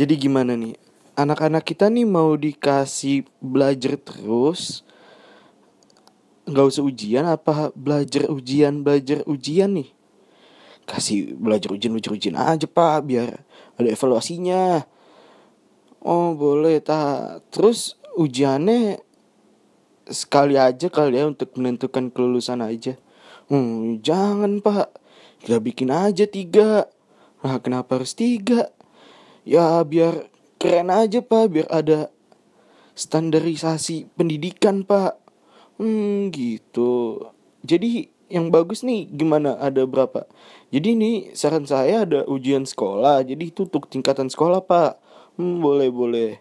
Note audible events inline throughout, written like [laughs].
Jadi gimana nih? Anak-anak kita nih mau dikasih belajar terus nggak usah ujian apa belajar ujian belajar ujian nih? Kasih belajar ujian belajar ujian aja pak biar ada evaluasinya. Oh boleh tak terus ujiannya sekali aja kali ya untuk menentukan kelulusan aja. Hmm, jangan pak. Kita bikin aja tiga. Nah kenapa harus tiga ya biar keren aja pak biar ada standarisasi pendidikan pak Hmm gitu. Jadi yang bagus nih gimana ada berapa? Jadi ini saran saya ada ujian sekolah. Jadi itu untuk tingkatan sekolah pak. Hmm boleh boleh.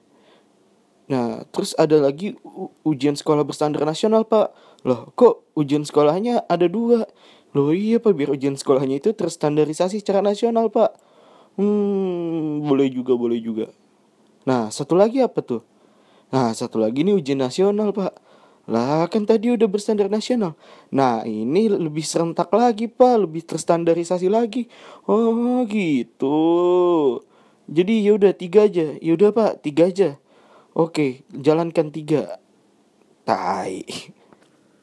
Nah terus ada lagi ujian sekolah berstandar nasional pak. Loh kok ujian sekolahnya ada dua? Loh iya pak biar ujian sekolahnya itu terstandarisasi secara nasional pak. Hmm boleh juga boleh juga. Nah satu lagi apa tuh? Nah satu lagi nih ujian nasional pak. Lah kan tadi udah berstandar nasional. Nah ini lebih serentak lagi pak, lebih terstandarisasi lagi. Oh gitu. Jadi yaudah tiga aja. Yaudah pak tiga aja. Oke jalankan tiga. Tai.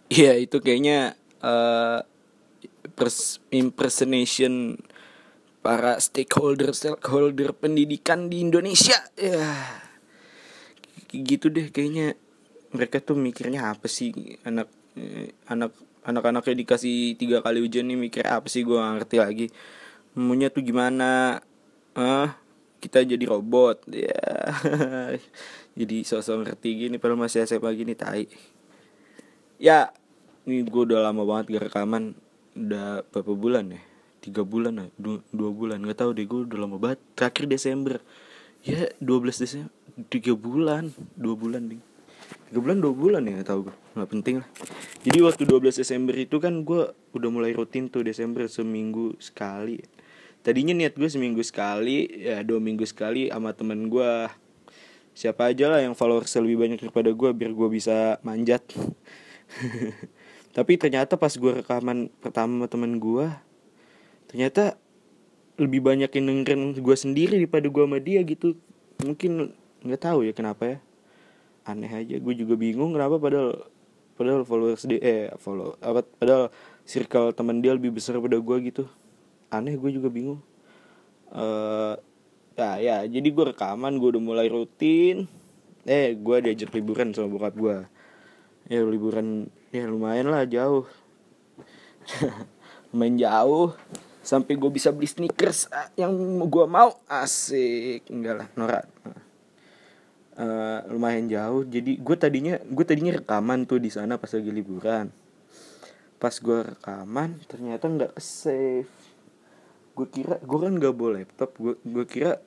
Iya itu kayaknya uh, impersonation para stakeholder stakeholder pendidikan di Indonesia. Ya. Gitu deh kayaknya. Mereka tuh mikirnya apa sih? Anak eh, anak anak-anaknya dikasih tiga kali ujian nih mikir apa sih? Gue ngerti lagi. Maunya tuh gimana? Ah kita jadi robot. Ya. [laughs] Jadi sosok ngerti gini padahal masih SMA gini tai. Ya ini gue udah lama banget gak rekaman. Udah berapa bulan ya tiga bulan ya dua, dua bulan. Nggak tahu deh gue udah lama banget. Terakhir Desember. Ya 12 Desember tiga bulan. Dua bulan nih tiga bulan dua bulan ya tahu gue nggak penting lah. Jadi waktu 12 Desember itu kan gue udah mulai rutin tuh Desember seminggu sekali. Tadinya niat gue seminggu sekali ya dua minggu sekali sama temen gue siapa aja lah yang followers lebih banyak daripada gue biar gue bisa manjat. [laughs] Tapi ternyata pas gue rekaman pertama temen gue ternyata lebih banyak yang dengerin gue sendiri daripada gue sama dia gitu. Mungkin nggak tahu ya kenapa ya. Aneh aja gue juga bingung kenapa padahal padahal followers dia eh follow apa padahal circle teman dia lebih besar pada gue gitu. Aneh gue juga bingung. Uh, ya ya jadi gue rekaman gue udah mulai rutin. Eh gue diajak liburan sama bokap gue ya liburan ya lumayan lah jauh. [laughs] Lumayan jauh sampai gue bisa beli sneakers ah, yang gue mau. Asik. Enggak lah norak. Uh, lumayan jauh. Jadi gue tadinya gue tadinya rekaman tuh di sana pas lagi liburan. Pas gue rekaman ternyata nggak save gue kira gue kan nggak boleh laptop. Gue gue kira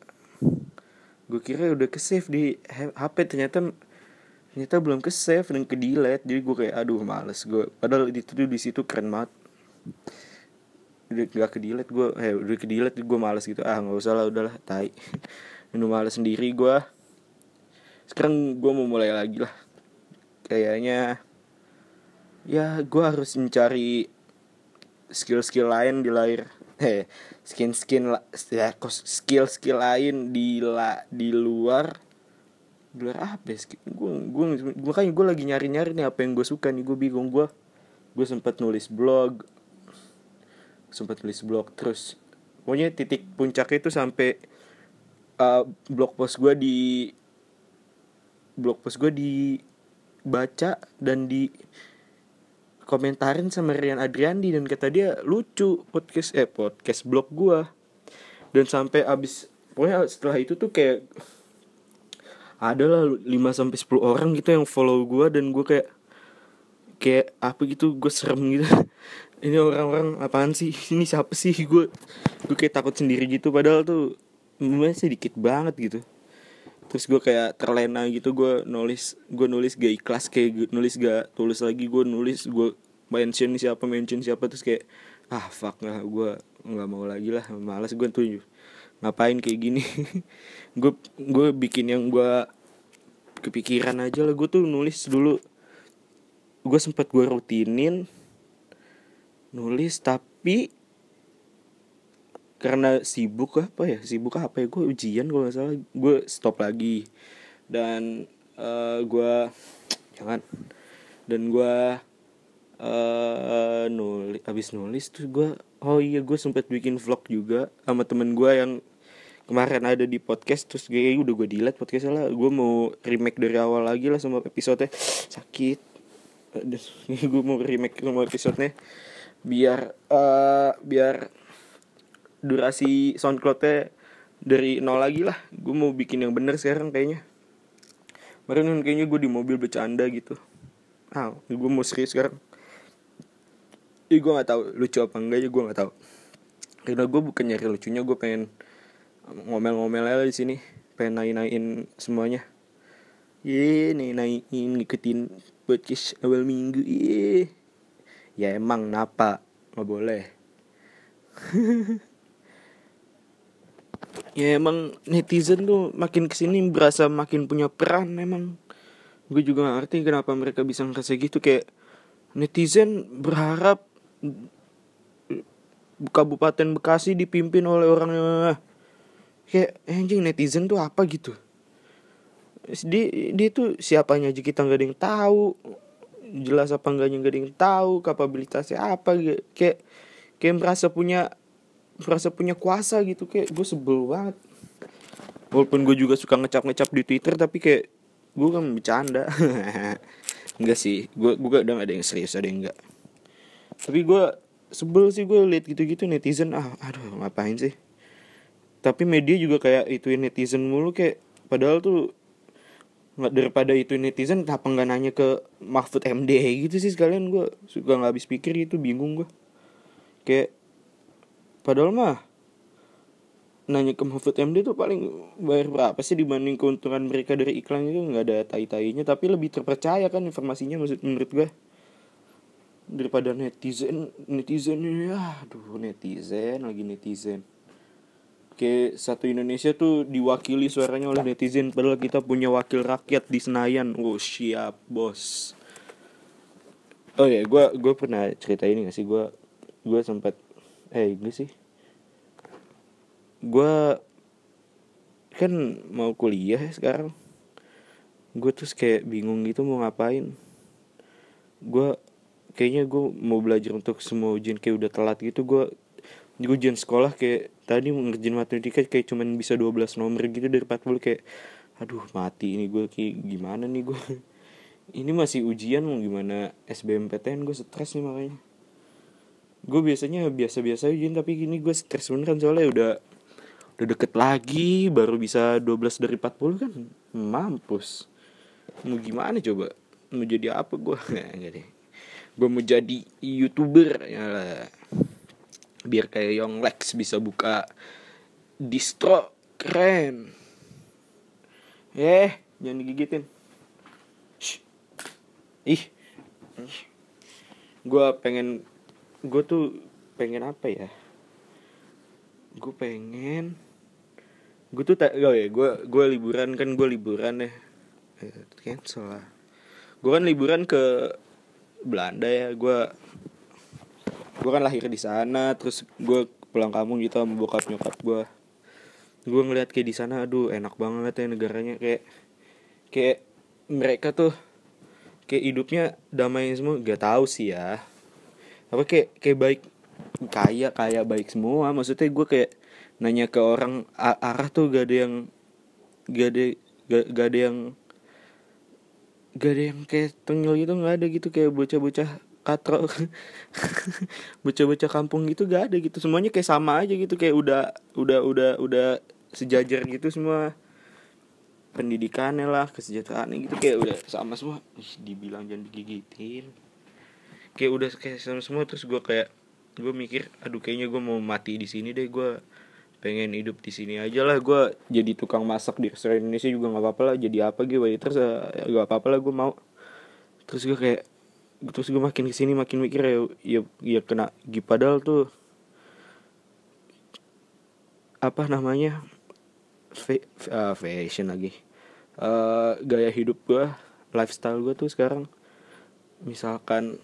gue kira udah ke save di HP ternyata ternyata belum ke save dan ke delete jadi gue kayak aduh males gue padahal itu di situ keren banget gak ke delete gue eh udah ke delete gue males gitu. Ah nggak usah lah udahlah tai. Udah males sendiri gue sekarang gue mau mulai lagi lah. Kayaknya ya gue harus mencari skill-skill lain di layar eh skin skin ya skill skill lain di la di luar. Luar apa gue gue makanya gue lagi nyari nyari nih apa yang gue suka nih. Gue bingung gue gue sempat nulis blog sempat nulis blog terus pokoknya titik puncaknya itu sampai uh, blog post gue di blog post gue dibaca dan di komentarin sama Rian Adriandi dan kata dia lucu podcast eh podcast blog gue dan sampai abis pokoknya setelah itu tuh kayak ada lah 5 sampai sepuluh orang gitu yang follow gue dan gue kayak kayak apa gitu gue serem gitu. [laughs] Ini orang-orang apaan sih? Ini siapa sih? Gue gue kayak takut sendiri gitu. Padahal tuh masih sedikit banget gitu. Terus gue kayak terlena gitu gue nulis gue nulis gak ikhlas kayak nulis gak tulis lagi. Gue nulis gue mention siapa mention siapa terus kayak ah fuck lah gue nggak mau lagi lah malas gue tuh ngapain kayak gini? [laughs] Gue gue bikin yang gue kepikiran aja lah. Gue tuh nulis dulu gue sempat gue rutinin nulis tapi karena sibuk apa ya sibuk apa ya gue ujian kalau nggak salah gue stop lagi. Dan uh, gue jangan. Dan gue uh, nulis habis nulis tuh gue oh iya gue sempet bikin vlog juga sama temen gue yang kemarin ada di podcast terus gue udah gue delete podcastnya lah. Gue mau remake dari awal lagi lah sama episode sakit [laughs] gue mau remake sama episodenya biar uh, biar durasi soundcloudnya dari nol lagi lah. Gue mau bikin yang bener sekarang kayaknya. Kemarin kayaknya gue di mobil bercanda gitu. Ah gue mau serius sekarang. Ih gue gak tahu lucu apa enggak ya gue gak tahu. Karena gue bukan nyari lucunya gue pengen ngomel-ngomel aja di sini. Pengen naik-naikin semuanya. Nih naikin ngikutin podcast awal minggu. Ye. Ya emang napa? Nggak boleh. [laughs] Ya emang netizen tuh makin ke sini berasa makin punya peran emang. Gue juga gak ngerti kenapa mereka bisa ngerasa gitu. Kayak netizen berharap Kabupaten Bekasi dipimpin oleh orang kayak anjing netizen tuh apa gitu dia dia tuh siapanya aja kita nggak ada yang tahu. Jelas apa enggaknya nggak ada yang tahu kapabilitasnya apa kayak kayak merasa punya merasa punya kuasa gitu. Kayak gue sebel banget. Walaupun gue juga suka ngecap ngecap di twitter tapi kayak gue kan bercanda. [laughs] Enggak sih gue gue gak ada yang serius ada yang enggak tapi gue sebel sih gue liat gitu-gitu netizen ah aduh ngapain sih? Tapi media juga kayak itu netizen mulu kayak padahal tuh daripada itu netizen kenapa nggak nanya ke Mahfud MD gitu sih sekalian? Gue suka nggak habis pikir itu bingung gue kayak padahal mah nanya ke Mahfud MD tuh paling bayar berapa sih dibanding keuntungan mereka dari iklan itu? Nggak ada tai-tainya tapi lebih terpercaya kan informasinya maksud menurut gue daripada netizen netizen ya aduh netizen lagi netizen kayak satu Indonesia tuh diwakili suaranya oleh netizen padahal kita punya wakil rakyat di Senayan. Oh siap bos. Oh ya gue gue pernah cerita ini gak sih? Gue gue sempat eh enggak sih. Gue kan mau kuliah ya sekarang. Gue terus kayak bingung gitu mau ngapain. Gue kayaknya gue mau belajar untuk semua ujian kayak udah telat gitu. Gue gue ujian sekolah kayak tadi ngerjain matematika kayak cuman bisa 12 nomor gitu dari 40 kayak aduh mati ini gue kayak gimana nih gue [laughs] ini masih ujian mau gimana SBMPTN gue stres nih makanya. Gue biasanya biasa-biasa ujian tapi gini gue stres beneran soalnya udah udah deket lagi baru bisa 12 dari 40 kan? Mampus. Mau gimana coba? Mau jadi apa gue [laughs] nggak deh. Gue mau jadi youtuber ya lah biar kayak Young Lex bisa buka distro keren. Eh jangan digigitin. Shh. ih. Gue pengen gue tuh pengen apa ya? Gue pengen gue tuh tak oh ya gue gue liburan kan gue liburan deh eh, cancel lah. Gue kan liburan ke Belanda ya gue gue kan lahir di sana terus gue pulang kampung gitu sama bokap nyokap gue gue ngeliat kayak di sana aduh enak banget ya negaranya. Kayak kayak mereka tuh kayak hidupnya damai semua. Gak tahu sih ya. Apa kayak kayak baik kaya kaya baik semua. Maksudnya gue kayak nanya ke orang arah tuh gak ada yang gak ada gak, gak ada yang gak ada yang kayak tengil gitu nggak ada gitu. Kayak bocah-bocah katro [laughs] bocah-bocah kampung gitu gak ada gitu. Semuanya kayak sama aja gitu kayak udah udah udah udah sejajar gitu semua. Pendidikannya lah kesejahteraannya gitu kayak udah sama semua. Ih, dibilang jangan digigitin. Kayak udah kayak sama semua terus gue kayak gue mikir aduh kayaknya gue mau mati di sini deh gue pengen hidup di sini aja lah gue jadi tukang masak di restoran Indonesia juga nggak apa-apa lah jadi apa gitu waiters ya gak apa-apa lah gue mau. Terus gue kayak terus gue makin ke sini makin mikir ya ya, ya kena padahal tuh apa namanya fa uh, fashion lagi. Uh, gaya hidup gue lifestyle gue tuh sekarang misalkan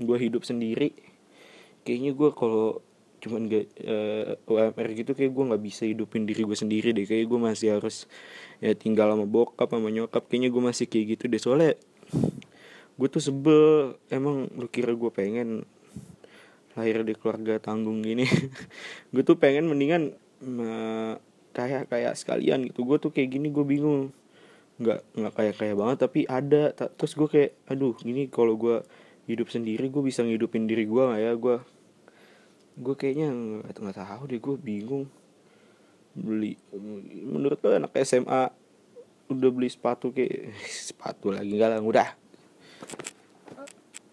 gue hidup sendiri kayaknya gue kalau cuman gak uh, UMR gitu kayak gue nggak bisa hidupin diri gue sendiri deh. Kayak gue masih harus ya tinggal sama bokap sama nyokap kayaknya gue masih kayak gitu deh. Soalnya gue tuh sebel emang lu kira gue pengen lahir di keluarga tanggung gini. [laughs] Gue tuh pengen mendingan uh, kayak sekalian gitu. Gue tuh kayak gini gue bingung. Nggak nggak kayak kayak banget tapi ada. Terus gue kayak aduh gini kalau gue hidup sendiri gue bisa ngidupin diri gue nggak ya? Gue gue kayaknya nggak nggak tahu deh gue bingung. Beli menurut lo anak SMA udah beli sepatu kayak [laughs] sepatu lagi enggak lah udah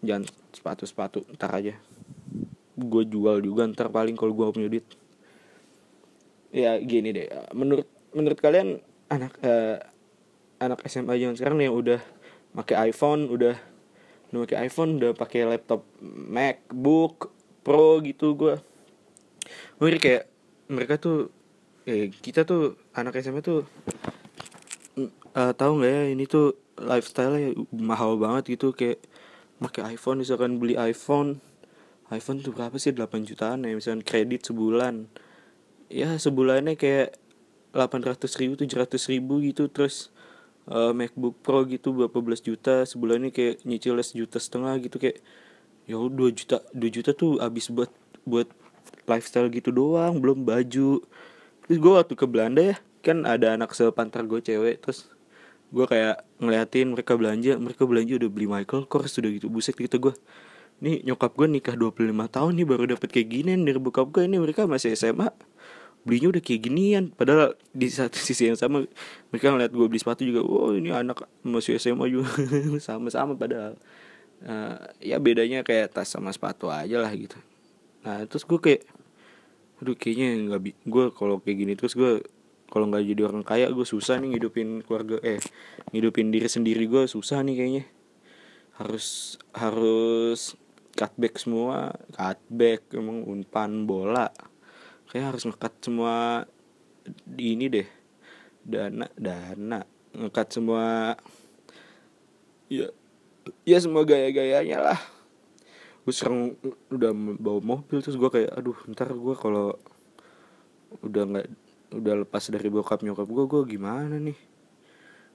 jangan sepatu sepatu ntar aja. Gue jual juga ntar paling kalau gue punya duit. Ya gini deh. Menurut menurut kalian anak uh, anak SMA yang sekarang yang udah pakai iPhone udah udah pakai iPhone udah pakai laptop MacBook pro gitu gue gue kayak mereka tuh eh kita tuh anak SMA tuh uh, tahu nggak ya ini tuh lifestyle mahal banget gitu. Kayak pakai iPhone misalkan beli iPhone. iPhone tuh berapa sih? 8 jutaan ya misalkan kredit sebulan. Ya sebulannya kayak 800 ribu 700 ribu gitu. Terus uh, MacBook Pro gitu berapa belas juta. Sebulannya kayak nyicil sejuta setengah gitu kayak ya dua juta dua juta tuh habis buat buat lifestyle gitu doang belum baju. Terus gue waktu ke Belanda ya kan ada anak sepantar gue cewek terus gue kayak ngeliatin mereka belanja mereka belanja udah beli Michael Kors sudah gitu buset gitu gue nih nyokap gue nikah 25 tahun nih baru dapet kayak gini dari bokap gue ini mereka masih SMA belinya udah kayak ginian. Padahal di satu [laughs] sisi yang sama mereka ngeliat gue beli sepatu juga oh ini anak masih SMA juga. [laughs] Sama-sama padahal. Uh, ya bedanya kayak tas sama sepatu aja lah gitu. Nah terus gue kayak aduh kayaknya nggak gue kalau kayak gini terus gue kalau nggak jadi orang kaya gue susah nih ngidupin keluarga eh ngidupin diri sendiri gue susah nih kayaknya. Harus harus cutback semua cutback emang umpan bola. Kayak harus ngekat semua di ini deh dana dana. Ngekat semua ya ya semua gaya-gayanya lah. Gue sekarang udah bawa mobil terus gue kayak aduh ntar gue kalau udah nggak udah lepas dari bokap nyokap gue gue gimana nih?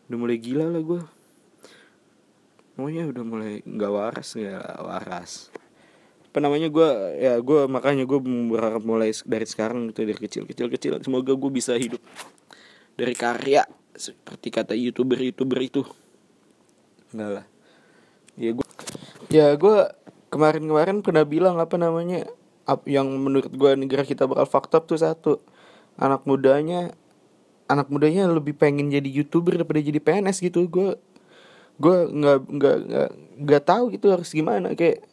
Udah mulai gila lah gue Pokoknya udah mulai nggak waras nggak waras. Apa namanya gue ya gue makanya gue berharap mulai dari sekarang gitu dari kecil kecil. Kecil semoga gue bisa hidup dari karya seperti kata youtuber youtuber itu. Enggak lah. Ya gue ya gue kemarin-kemarin pernah bilang apa namanya yang menurut gue negara kita bakal fakta tuh satu anak mudanya anak mudanya lebih pengen jadi youtuber daripada jadi PNS gitu. Gue gue nggak nggak nggak nggak tahu gitu harus gimana. Kayak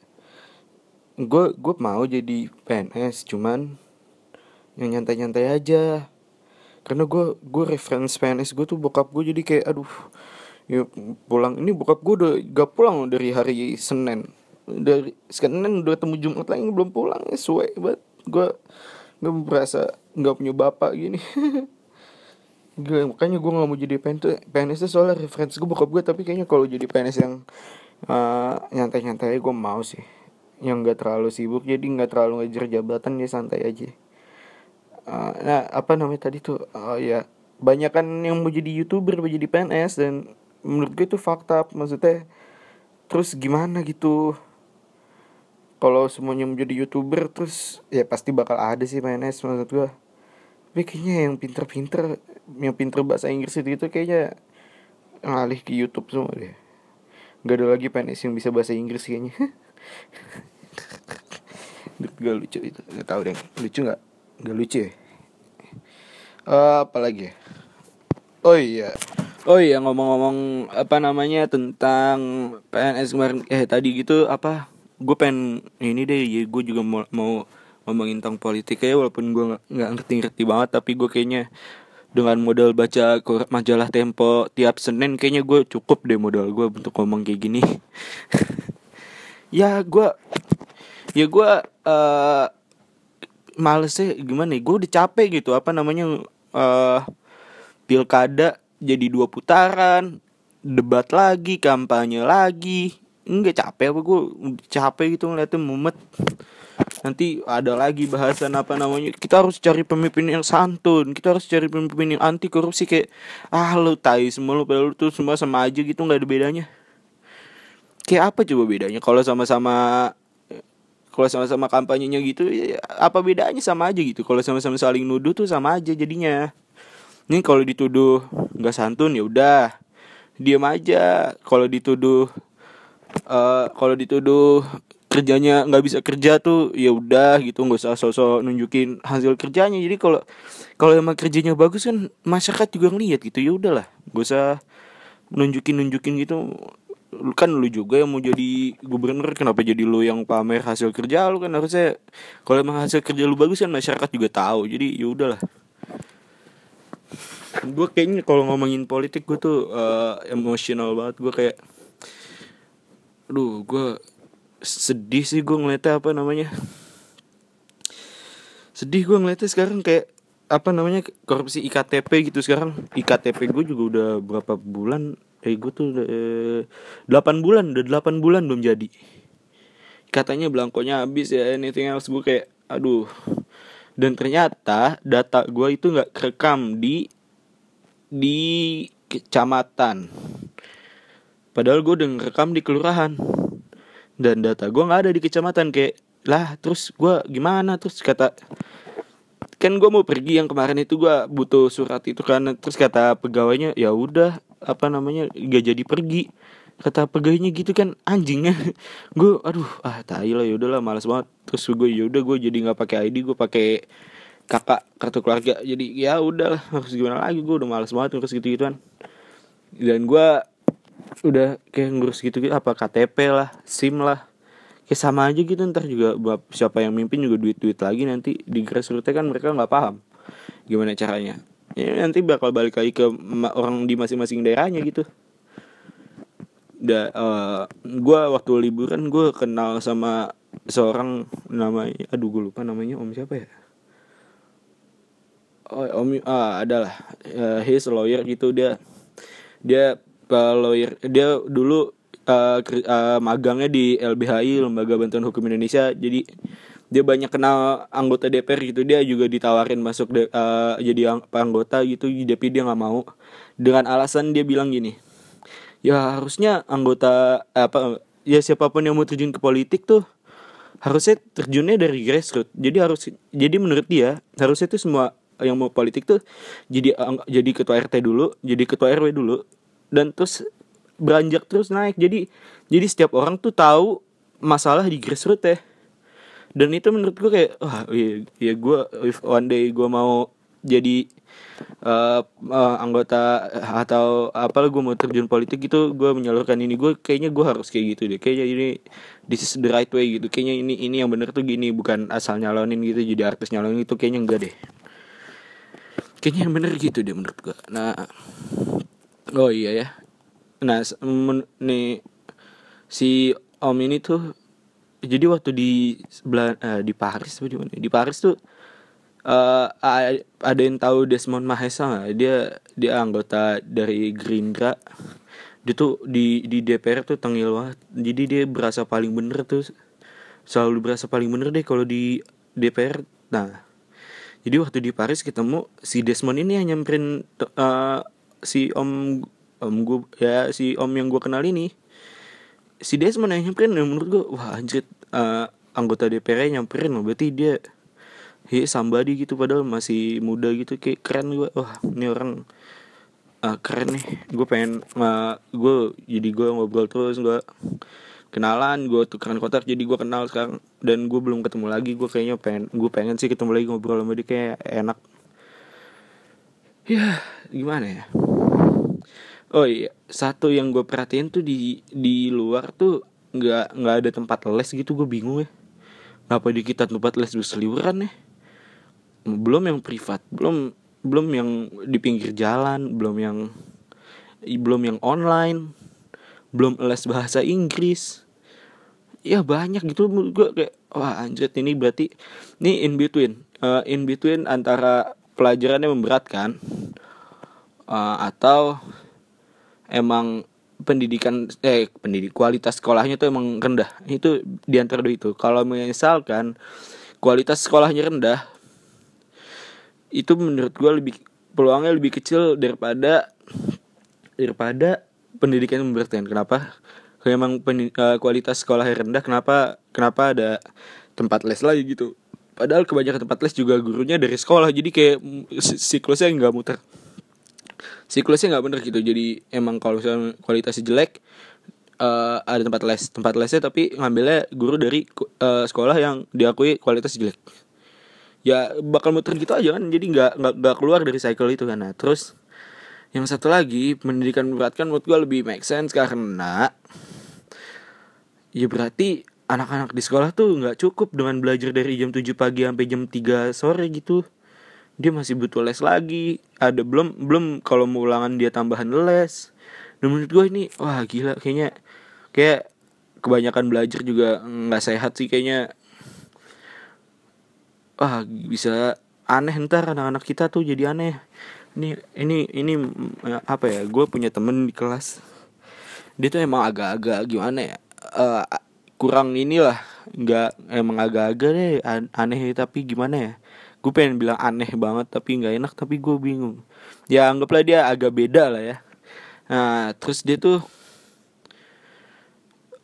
gue gue mau jadi PNS cuman yang nyantai-nyantai aja. Karena gue gue reference PNS gue tuh bokap gue jadi kayak aduh ya pulang. Ini bokap gue udah gak pulang dari hari Senin. Dari Senin udah ketemu Jumat lagi belum pulang. Ya suwe banget. Gue gue merasa nggak punya bapak gini. [laughs] Gue makanya gue nggak mau jadi PNS PNS itu soalnya referensi gue bokap gue tapi kayaknya kalau jadi PNS yang uh, nyantai-nyantai gue mau sih. Yang gak terlalu sibuk jadi nggak terlalu ngejar jabatan ya santai aja. Uh, nah apa namanya tadi tuh? Uh, ya banyak kan yang mau jadi youtuber mau jadi PNS dan menurut gue itu fakta maksudnya terus gimana gitu kalau semuanya menjadi youtuber terus ya pasti bakal ada sih PNS maksud gue tapi kayaknya yang pinter-pinter yang pinter bahasa Inggris itu, itu kayaknya ngalih ke YouTube semua deh. Gak ada lagi PNS yang bisa bahasa Inggris kayaknya. [laughs] Gak lucu itu Gak tau deh. Lucu gak? Gak lucu ya? Uh, Apa lagi ya? Oh iya. Oh iya ngomong-ngomong apa namanya tentang PNS kemarin eh tadi gitu apa gue pengen ini deh ya gue juga mau, mau ngomongin tentang politik ya walaupun gue nggak ngerti-ngerti banget tapi gue kayaknya dengan modal baca majalah Tempo tiap Senin kayaknya gue cukup deh modal gue untuk ngomong kayak gini. [laughs] Ya gue ya gue uh, males sih gimana nih gue udah capek gitu apa namanya uh, pilkada jadi dua putaran debat lagi kampanye lagi enggak capek apa gue capek gitu ngeliatnya mumet. Nanti ada lagi bahasan apa namanya? Kita harus cari pemimpin yang santun. Kita harus cari pemimpin yang anti korupsi. Kayak ah lu tai semua lu lu tuh semua sama aja gitu nggak ada bedanya. Kayak apa coba bedanya? Kalau sama-sama kalau sama-sama kampanyenya gitu ya, apa bedanya? Sama aja gitu. Kalau sama-sama saling nuduh tuh sama aja jadinya. Ini kalau dituduh nggak santun ya udah. Diam aja. Kalau dituduh uh, kalau dituduh kerjanya nggak bisa kerja tuh ya udah gitu nggak usah sosok nunjukin hasil kerjanya. Jadi kalau kalau emang kerjanya bagus kan masyarakat juga ngeliat gitu ya udahlah gak usah nunjukin nunjukin gitu. Kan lu juga yang mau jadi gubernur kenapa jadi lu yang pamer hasil kerja lu? Kan harusnya kalau emang hasil kerja lu bagus kan masyarakat juga tahu. Jadi ya udahlah. Gue kayaknya kalau ngomongin politik gue tuh uh, emosional banget. Gue kayak aduh gue sedih sih gue ngeliatnya apa namanya? Sedih gue ngeliatnya sekarang kayak apa namanya korupsi iktp gitu sekarang. Iktp gue juga udah berapa bulan eh gue tuh udah eh, 8 bulan udah delapan bulan belum jadi. Katanya belangkonya habis ya anything else. Gue kayak aduh. Dan ternyata data gue itu nggak kerekam di di kecamatan Padahal gue udah ngerekam di kelurahan. Dan data gue gak ada di kecamatan Kayak lah terus gue gimana? Terus kata Kan gue mau pergi yang kemarin itu gue butuh surat itu kan. Terus kata pegawainya ya udah apa namanya gak jadi pergi. Kata pegawainya gitu kan anjingnya. [laughs] Gue aduh ah tai lah yaudahlah malas banget. Terus gue yaudah gue jadi nggak pakai ID gue pakai kakak kartu keluarga. Jadi ya udahlah harus gimana lagi gue udah malas banget terus gitu gituan dan gue udah kayak ngurus gitu gitu apa KTP lah SIM lah. Kayak sama aja gitu ntar juga siapa yang mimpin juga duit duit lagi nanti di grassrootsnya kan mereka nggak paham gimana caranya. Ya nanti bakal balik lagi ke orang di masing-masing daerahnya gitu. Da uh, eh, gue waktu liburan gue kenal sama seorang namanya aduh gue lupa namanya om siapa ya? Oh om ah adalah uh, his lawyer gitu dia dia lawyer. Dia dulu uh, uh, magangnya di LBHI Lembaga Bantuan Hukum Indonesia. Jadi dia banyak kenal anggota DPR gitu. Dia juga ditawarin masuk de, uh, jadi anggota gitu. Tapi dia nggak mau. Dengan alasan dia bilang gini ya harusnya anggota apa ya siapa pun yang mau terjun ke politik tuh harusnya terjunnya dari grassroots. Jadi harus jadi menurut dia harusnya tuh semua yang mau politik tuh jadi jadi ketua RT dulu jadi ketua RW dulu dan terus beranjak terus naik. Jadi jadi setiap orang tuh tahu masalah di grassroots ya. Dan itu menurut gue kayak wah iya, iya gue if one day gue mau jadi uh, uh, anggota atau apalah gue mau terjun politik itu gue menyalurkan ini. Gue kayaknya gue harus kayak gitu deh. Kayaknya ini this is the right way gitu. Kayaknya ini ini yang bener tuh gini bukan asal nyalonin gitu jadi artis nyalonin itu kayaknya enggak deh. Kayaknya yang bener gitu deh menurut gue nah oh iya ya. Nah nih si om ini tuh jadi waktu di sebelah uh, di Paris apa di mana? Di Paris tuh uh, ada yang tahu Desmond Mahesa gak? dia dia anggota dari Gerindra. Dia tuh di di DPR tuh tengil banget. Jadi dia berasa paling bener tuh selalu berasa paling bener deh kalau di DPR nah jadi waktu di Paris ketemu si Desmond ini yang nyamperin uh, si om om gue ya si om yang gue kenal ini si Desmond yang nyamperin yang menurut gue wah anjir uh, anggota DPR nyamperin loh berarti dia he somebody gitu padahal masih muda gitu kayak keren gue wah ini orang uh, keren nih. Gue pengen uh, gue jadi gue ngobrol terus gue kenalan gue tukeran kotak jadi gue kenal sekarang dan gue belum ketemu lagi gue kayaknya pengen gue pengen sih ketemu lagi ngobrol sama dia kayak enak ya gimana ya? Oh iya satu yang gue perhatiin tuh di di luar tuh nggak nggak ada tempat les gitu gue bingung ya. Ngapa di kita tempat les berseliweran ya? Belum yang privat belum belum yang di pinggir jalan belum yang belum yang online belum les bahasa Inggris. Ya banyak gitu gue kayak wah anjir ini berarti ini in between uh, in between antara pelajarannya memberatkan uh, atau emang pendidikan eh pendidik kualitas sekolahnya tuh emang rendah? Itu di antara dua itu. Kalau misalkan kualitas sekolahnya rendah itu menurut gue lebih peluangnya lebih kecil daripada daripada pendidikan berarti kenapa? Kalau emang uh, kualitas sekolahnya rendah kenapa kenapa ada tempat les lagi gitu padahal kebanyakan tempat les juga gurunya dari sekolah jadi kayak siklusnya nggak muter. Siklusnya nggak bener gitu jadi emang kalau misalnya kualitasnya jelek uh, ada tempat les. Tempat lesnya tapi ngambilnya guru dari uh, sekolah yang diakui kualitas jelek. Ya bakal muter gitu aja kan jadi nggak nggak keluar dari cycle itu kan. Nah terus yang satu lagi pendidikan berat kan menurut gue lebih make sense karena ya berarti anak-anak di sekolah tuh nggak cukup dengan belajar dari jam 7 pagi sampai jam 3 sore gitu. Dia masih butuh les lagi. Ada belum belum kalau mau ulangan dia tambahan les. Dan menurut gue ini wah gila. Kayaknya kayak kebanyakan belajar juga nggak sehat sih kayaknya. Wah bisa aneh ntar anak-anak kita tuh jadi aneh. Ini ini ini apa ya? Gue punya temen di kelas. Dia tuh emang agak-agak gimana ya? Uh, kurang inilah nggak emang agak-agak deh aneh tapi gimana ya? Gue pengen bilang aneh banget tapi nggak enak tapi gue bingung. Ya anggaplah dia agak beda lah ya. Nah terus dia tuh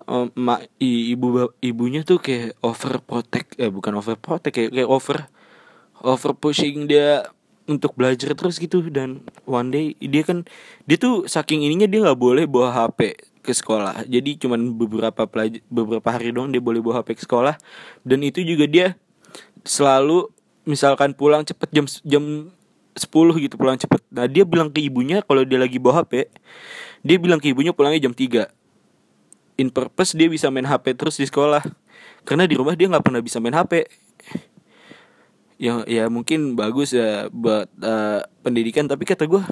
um, mak ibu ibunya tuh kayak over protect eh bukan over protect kayak kayak over over pushing dia untuk belajar terus gitu. Dan one day dia kan dia tuh saking ininya dia nggak boleh bawa HP ke sekolah. Jadi cuman beberapa pelajar beberapa hari doang dia boleh bawa HP ke sekolah. Dan itu juga dia selalu misalkan pulang cepet jam jam 10 gitu pulang cepet. Nah dia bilang ke ibunya kalau dia lagi bawa HP dia bilang ke ibunya pulangnya jam 3 in purpose dia bisa main HP terus di sekolah. Karena di rumah dia nggak pernah bisa main HP ya ya mungkin bagus ya buat uh, pendidikan tapi kata gue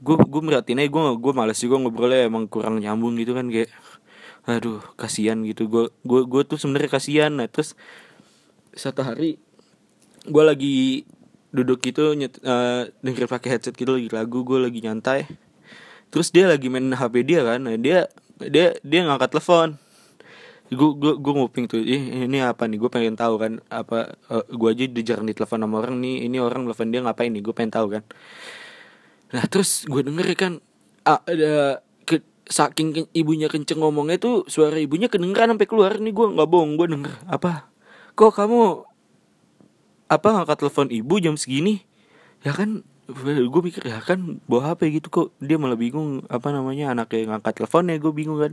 gue gue merhatiin aja gue gue malas juga ngobrolnya emang kurang nyambung gitu kan kayak aduh kasihan gitu. Gue gue gue tuh sebenarnya kasihan. Nah terus satu hari gue lagi duduk gitu nyet, uh, denger pakai headset gitu lagi lagu gue lagi nyantai. Terus dia lagi main hp dia kan nah, dia dia dia ngangkat telepon. Gue gue gue nguping tuh eh, ini apa nih? Gue pengen tahu kan apa uh, eh, gue aja dijarang di telepon sama orang nih ini orang telepon dia ngapain nih? Gue pengen tahu kan nah terus gue denger kan ada ke, saking ibunya kenceng ngomongnya tuh suara ibunya kedengeran sampai keluar. Nih gue nggak bohong gue denger. Apa? Kok kamu apa ngangkat telepon ibu jam segini? Ya kan gue mikir ya kan bawa HP gitu kok. Dia malah bingung apa namanya anaknya ngangkat telepon ya gue bingung kan.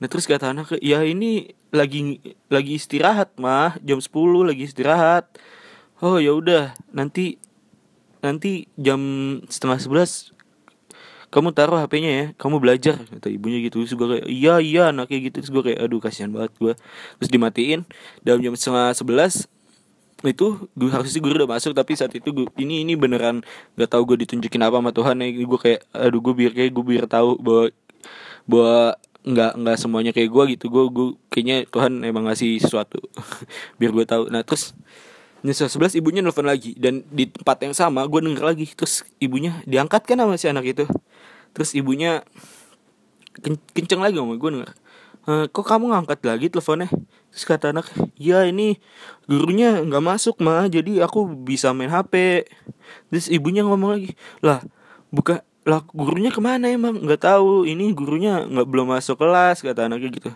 Nah terus kata anak ya ini lagi lagi istirahat mah. Jam 10 lagi istirahat. Oh ya udah nanti nanti jam setengah sebelas kamu taruh HP-nya ya kamu belajar kata ibunya gitu. Terus gue kayak iya iya anaknya gitu. Terus gue kayak aduh kasihan banget gue terus dimatiin dalam jam setengah sebelas itu gue harusnya gue udah masuk tapi saat itu gue ini ini beneran gak tau gue ditunjukin apa sama Tuhan ya. Gue kayak aduh gue biar kayak gue biar tahu bahwa bahwa nggak nggak semuanya kayak gue gitu. Gue gue kayaknya Tuhan emang ngasih sesuatu [laughs] biar gue tahu. Nah terus nyesel. Sebelas ibunya nelfon lagi. Dan di tempat yang sama gue denger lagi. Terus ibunya diangkat kan sama si anak itu. Terus ibunya kenceng lagi sama gue denger. E, kok kamu ngangkat lagi teleponnya? Terus kata anak, ya ini gurunya nggak masuk mah, jadi aku bisa main HP. Terus ibunya ngomong lagi, lah buka lah gurunya ke mana emang? Nggak tahu. Ini gurunya nggak belum masuk kelas kata anaknya gitu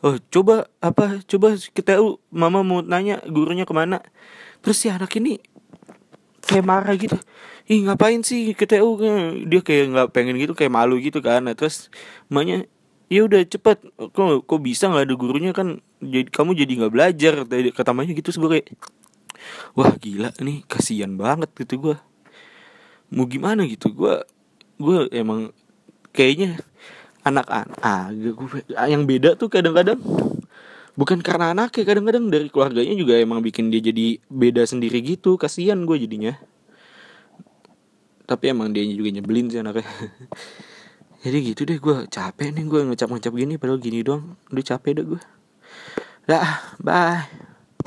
oh coba apa? Coba kita mama mau nanya gurunya ke mana? Terus si anak ini kayak marah gitu. Ih ngapain sih kita dia kayak nggak pengen gitu kayak malu gitu kan. Nah, terus emaknya ya udah cepet kok kok bisa nggak ada gurunya? Kan jadi kamu jadi nggak belajar. Kata mamanya gitu sebagai wah gila nih kasihan banget gitu gue mau gimana gitu? Gue gue emang kayaknya anak-anak ah, yang beda tuh kadang-kadang bukan karena anaknya kadang-kadang dari keluarganya juga emang bikin dia jadi beda sendiri gitu kasihan gue jadinya. Tapi emang dia juga nyebelin sih anaknya. [laughs] Jadi gitu deh gue capek nih gue ngecap ngecap gini padahal gini doang udah capek deh gue dah bye